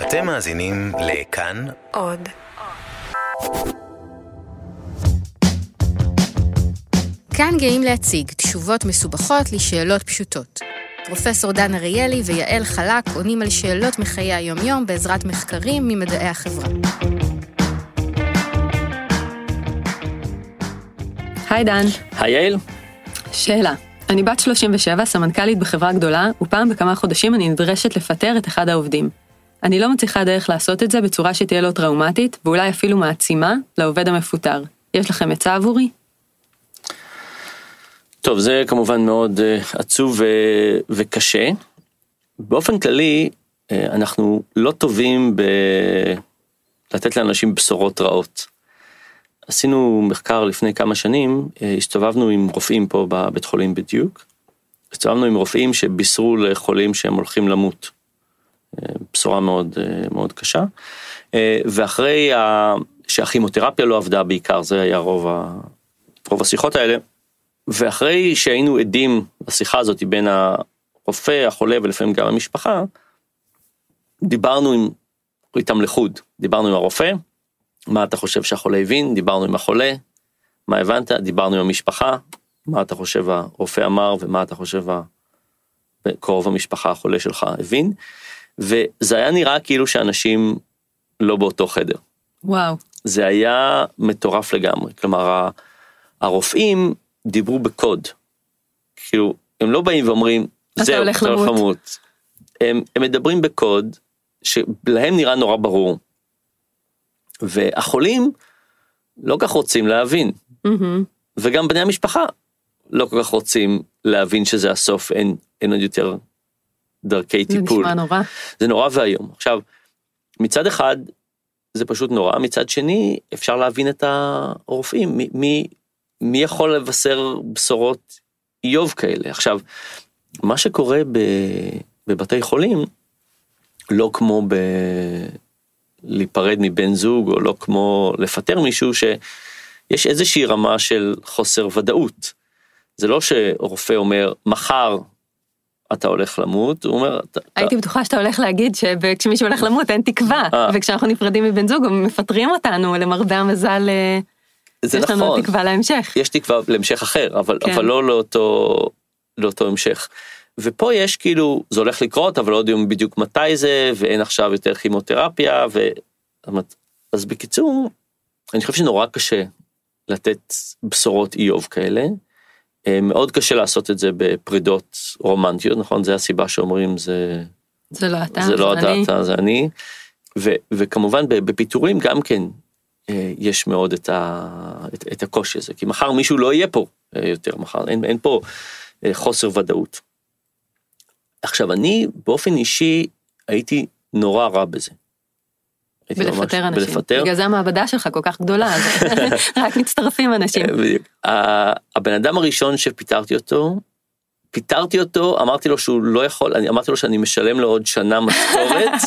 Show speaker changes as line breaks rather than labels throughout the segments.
אתם מאזינים לכאן
עוד. כאן גאים להציג תשובות מסובכות לשאלות פשוטות. פרופסור דן אריאלי ויעל חלק עונים על שאלות מחיי היומיום בעזרת מחקרים ממדעי החברה.
היי דן.
היי יעל.
שאלה, אני בת 37, סמנכ"לית בחברה גדולה, ופעם בכמה חודשים אני נדרשת לפטר את אחד העובדים. אני לא מצליחה דרך לעשות את זה בצורה שתהיה לו טראומטית, ואולי אפילו מעצימה, לעובד המפוטר. יש לכם עצה עבורי?
טוב, זה כמובן מאוד uh, עצוב ו- וקשה. באופן כללי, uh, אנחנו לא טובים בלתת לאנשים בשורות רעות. עשינו מחקר לפני כמה שנים, uh, הסתובבנו עם רופאים פה בבית חולים בדיוק. הסתובבנו עם רופאים שבישרו לחולים שהם הולכים למות. Uh, בשורה מאוד, uh, מאוד קשה. ואחרי ה... שהכימותרפיה לא עבדה בעיקר, זה היה רוב, ה... רוב השיחות האלה. ואחרי שהיינו עדים לשיחה הזאת בין הרופא, החולה ולפעמים גם המשפחה, דיברנו עם, איתם לחוד, דיברנו עם הרופא, מה אתה חושב שהחולה הבין, דיברנו עם החולה, מה הבנת, דיברנו עם המשפחה, מה אתה חושב הרופא אמר ומה אתה חושב קרוב המשפחה החולה שלך הבין, וזה היה נראה כאילו שאנשים לא באותו חדר.
וואו.
זה היה מטורף לגמרי, כלומר הרופאים דיברו בקוד. כאילו, הם לא באים ואומרים,
זהו, אתה הולך למות.
הם, הם מדברים בקוד שלהם נראה נורא ברור. והחולים לא כך רוצים להבין.
Mm-hmm.
וגם בני המשפחה לא כל כך רוצים להבין שזה הסוף, אין, אין עוד יותר דרכי
זה
טיפול.
נשמע נורא.
זה נורא ואיום. עכשיו, מצד אחד זה פשוט נורא, מצד שני אפשר להבין את הרופאים, מי, מי, מי יכול לבשר בשורות איוב כאלה? עכשיו, מה שקורה ב, בבתי חולים, לא כמו ב... להיפרד מבן זוג, או לא כמו לפטר מישהו, שיש איזושהי רמה של חוסר ודאות. זה לא שרופא אומר, מחר אתה הולך למות, הוא אומר...
הייתי בטוחה שאתה הולך להגיד שכשמישהו הולך למות אין תקווה,
אה.
וכשאנחנו נפרדים מבן זוג הם מפטרים אותנו, למרבה המזל, אה,
זה
יש לנו
נכון,
תקווה להמשך.
יש תקווה להמשך אחר, אבל,
כן.
אבל לא לאותו, לאותו המשך. ופה יש כאילו, זה הולך לקרות, אבל לא יודעים בדיוק מתי זה, ואין עכשיו יותר כימותרפיה, ו... אז בקיצור, אני חושב שנורא קשה לתת בשורות איוב כאלה. אה, מאוד קשה לעשות את זה בפרידות רומנטיות, נכון? זה הסיבה שאומרים זה,
זה לא אתה,
זה לא אתה,
אני.
אתה, זה אני. ו, וכמובן בפיטורים גם כן אה, יש מאוד את, ה, את, את הקושי הזה, כי מחר מישהו לא יהיה פה אה, יותר מחר, אין, אין פה חוסר ודאות. עכשיו אני באופן אישי הייי נורא רע בזה. הייתי ממש-
אנשים.
בלפטר.
בגלל זה המעבדה שלך כל כך גדולה, רק מצטרפים אנשים.
אה, בדיוק. הבן אדם הראשון שפיטרתי אותו, פיטרתי אותו, אמרתי לו שהוא לא יכול, אני אמרתי לו שאני משלם לו עוד שנה משכורת,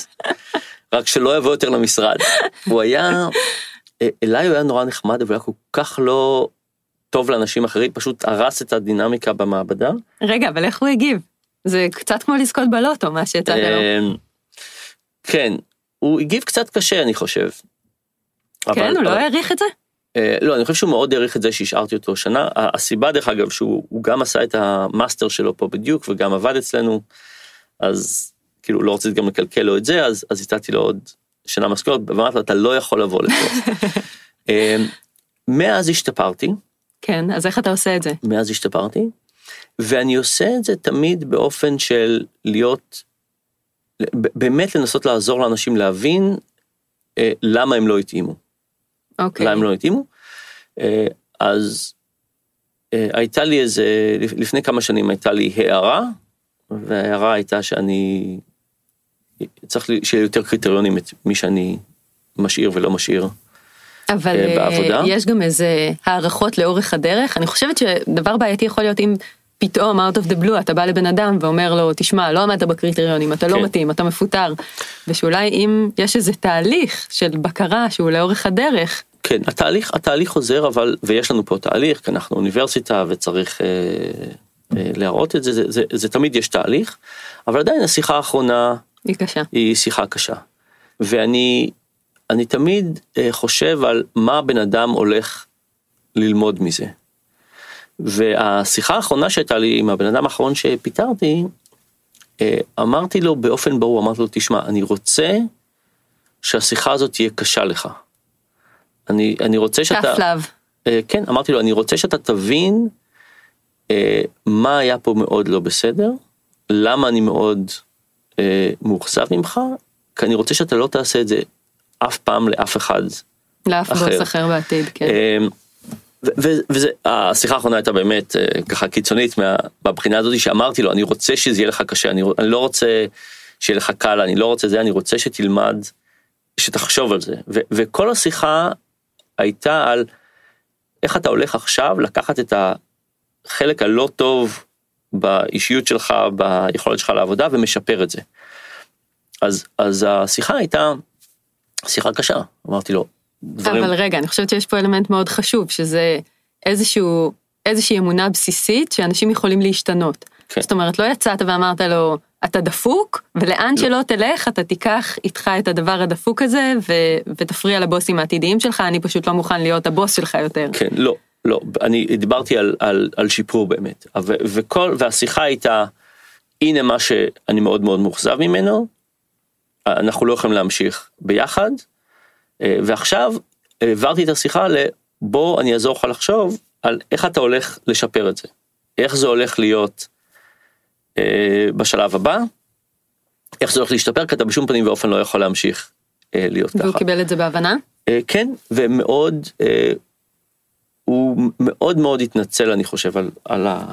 רק שלא יבוא יותר למשרד. הוא היה, אה, אליי הוא היה נורא נחמד, אבל היה כל כך לא טוב לאנשים אחרים, פשוט הרס את הדינמיקה במעבדה.
רגע, אבל איך הוא הגיב? זה קצת כמו לזכות בלוטו, מה שהצעת לו.
אה, כן, הוא הגיב קצת קשה אני חושב.
כן, הוא לא העריך את זה?
אה, לא, אני חושב שהוא מאוד העריך את זה שהשארתי אותו שנה. הסיבה דרך אגב שהוא הוא גם עשה את המאסטר שלו פה בדיוק וגם עבד אצלנו, אז כאילו לא רציתי גם לקלקל לו את זה, אז, הצעתי לו עוד שנה משכורת, ואמרתי לו אתה לא יכול לבוא לפה. אה, מאז השתפרתי,
כן, אז איך אתה עושה את זה?
מאז השתפרתי, ואני עושה את זה תמיד באופן של להיות, באמת לנסות לעזור לאנשים להבין אה, למה הם לא התאימו.
אוקיי.
למה הם לא התאימו. אה, אז אה, הייתה לי איזה, לפני כמה שנים הייתה לי הערה, וההערה הייתה שאני צריך לי- שיהיה יותר קריטריונים את מי שאני משאיר ולא משאיר.
אבל
אה,
אה,
בעבודה?
יש גם איזה הערכות לאורך הדרך. אני חושבת שדבר בעייתי יכול להיות אם פתאום out of the blue אתה בא לבן אדם ואומר לו תשמע לא עמדת בקריטריונים אתה לא
כן.
מתאים אתה מפוטר. ושאולי אם יש איזה תהליך של בקרה שהוא לאורך הדרך
כן, התהליך, התהליך עוזר, אבל, ויש לנו פה תהליך, כי אנחנו אוניברסיטה וצריך אה, אה, להראות את זה, זה, זה, זה תמיד יש תהליך, אבל עדיין השיחה האחרונה
היא קשה.
היא שיחה קשה. ואני אני תמיד אה, חושב על מה הבן אדם הולך ללמוד מזה. והשיחה האחרונה שהייתה לי עם הבן אדם האחרון שפיטרתי, אה, אמרתי לו באופן ברור, אמרתי לו, תשמע, אני רוצה שהשיחה הזאת תהיה קשה לך. אני, אני רוצה שאתה...
tough love.
אה, כן, אמרתי לו, אני רוצה שאתה תבין אה, מה היה פה מאוד לא בסדר, למה אני מאוד מאוכזב ממך, כי אני רוצה שאתה לא תעשה את זה אף פעם לאף אחד.
לאף
אחר.
בוס אחר בעתיד, כן.
אה, ו- ו- וזה, השיחה האחרונה הייתה באמת אה, ככה קיצונית מה, מהבחינה הזאת שאמרתי לו, אני רוצה שזה יהיה לך קשה, אני, אני לא רוצה שיהיה לך קל, אני לא רוצה זה, אני רוצה שתלמד, שתחשוב על זה. ו- וכל השיחה הייתה על איך אתה הולך עכשיו לקחת את החלק הלא טוב באישיות שלך, ביכולת שלך לעבודה ומשפר את זה. אז, אז השיחה הייתה שיחה קשה, אמרתי לו, דברים,
אבל רגע, אני חושבת שיש פה אלמנט מאוד חשוב, שזה איזשהו, איזושהי אמונה בסיסית שאנשים יכולים להשתנות.
כן.
זאת אומרת, לא יצאת ואמרת לו, אתה דפוק, ולאן
לא.
שלא תלך, אתה תיקח איתך את הדבר הדפוק הזה, ו- ותפריע לבוסים העתידיים שלך, אני פשוט לא מוכן להיות הבוס שלך יותר.
כן, לא, לא, אני דיברתי על, על, על שיפור באמת, ו, וכל, והשיחה הייתה, הנה מה שאני מאוד מאוד מאוכזב ממנו, אנחנו לא יכולים להמשיך ביחד, ועכשיו העברתי את השיחה לבוא אני אעזור לך לחשוב על איך אתה הולך לשפר את זה, איך זה הולך להיות אה, בשלב הבא, איך זה הולך להשתפר, כי אתה בשום פנים ואופן לא יכול להמשיך אה, להיות ככה.
והוא קיבל את זה בהבנה?
אה, כן, ומאוד, אה, הוא מאוד מאוד התנצל אני חושב על, על, ה,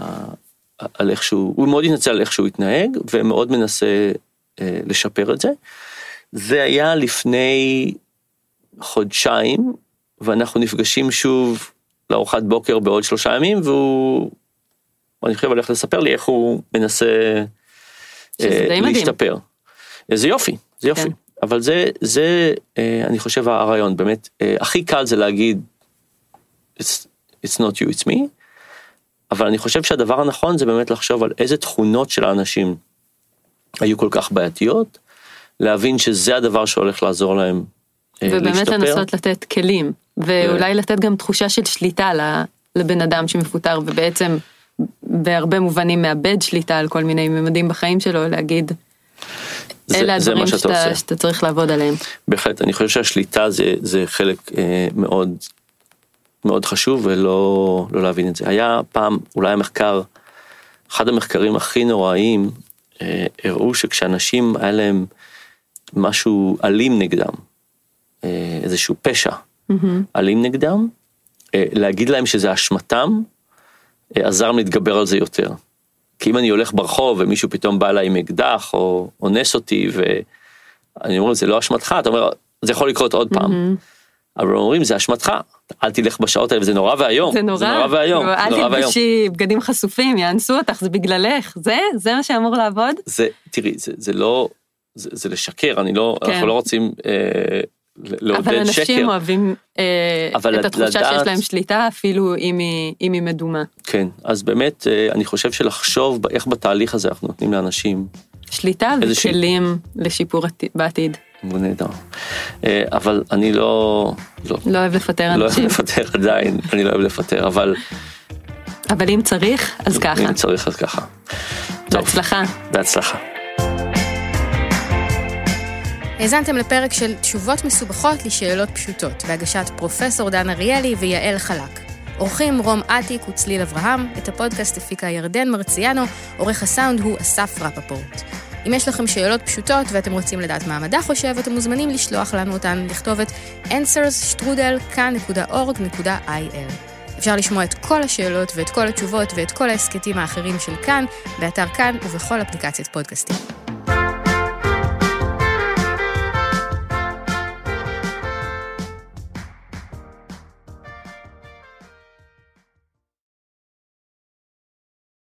על איך שהוא, הוא מאוד התנצל על איך שהוא התנהג ומאוד מנסה אה, לשפר את זה. זה היה לפני חודשיים ואנחנו נפגשים שוב לארוחת בוקר בעוד שלושה ימים והוא, אני חושב הולך לספר לי איך הוא מנסה אה,
די מדהים.
להשתפר. זה יופי, זה יופי.
כן.
אבל זה, זה, אה, אני חושב הרעיון, באמת, אה, הכי קל זה להגיד, it's, it's not you, it's me, אבל אני חושב שהדבר הנכון זה באמת לחשוב על איזה תכונות של האנשים היו כל כך בעייתיות, להבין שזה הדבר שהולך לעזור להם
ובאמת
להשתפר.
לנסות לתת כלים, ואולי לתת גם תחושה של שליטה לבן אדם שמפוטר, ובעצם בהרבה מובנים מאבד שליטה על כל מיני ממדים בחיים שלו, להגיד,
זה-
אלה
זה
הדברים
שאתה
שאתה. שאתה צריך לעבוד עליהם.
בהחלט, אני חושב שהשליטה זה, זה חלק אה, מאוד, מאוד חשוב ולא לא להבין את זה. היה פעם, אולי המחקר, אחד המחקרים הכי נוראיים, אה, הראו שכשאנשים היה להם משהו אלים נגדם, אה, איזשהו פשע אלים נגדם, אה, להגיד להם שזה אשמתם, אה, עזר להתגבר על זה יותר. כי אם אני הולך ברחוב ומישהו פתאום בא אליי עם אקדח או אונס אותי ואני אומר זה לא אשמתך אתה אומר זה יכול לקרות עוד פעם. אבל אומרים זה אשמתך אל תלך בשעות האלה זה נורא ואיום
זה נורא,
זה נורא ואיום
כאילו, אל. תלבשי בגדים חשופים, יאנסו אותך, זה בגללך, זה, זה מה שאמור לעבוד?
זה תראי זה, זה לא זה, זה לשקר אני לא
כן.
אנחנו לא רוצים אה, לעודד
אבל
שקר.
אנשים אוהבים אה,
אבל
את התחושה
לדעת-
שיש להם שליטה, אפילו אם היא, אם היא מדומה.
כן אז באמת אה, אני חושב שלחשוב איך בתהליך הזה אנחנו נותנים לאנשים
שליטה
איזושהי-
וכלים לשיפור עתי- בעתיד.
הוא נהדר. אה, אבל אני לא לא
לא אוהב לפטר
לא אוהב
אנשים,
לפטר עדיין אני לא אוהב לפטר אבל
אבל אם צריך, אז ככה.
אם צריך אז ככה. טוב, בהצלחה.
האזנתם לפרק של תשובות מסובכות לשאלות פשוטות, בהגשת פרופסור דן אריאלי ויעל חלק. עורכים רום אטיק וצליל אברהם, את הפודקאסט הפיקה ירדן מרציאנו, עורך הסאונד הוא אסף רפפורט. אם יש לכם שאלות פשוטות ואתם רוצים לדעת מה המדע חושב, אתם מוזמנים לשלוח לנו אותן לכתובת answers.כאן.org.il. אפשר לשמוע את כל השאלות ואת כל התשובות ואת כל ההסכתים האחרים של כאן, באתר כאן ובכל אפליקציית פודקאסטים.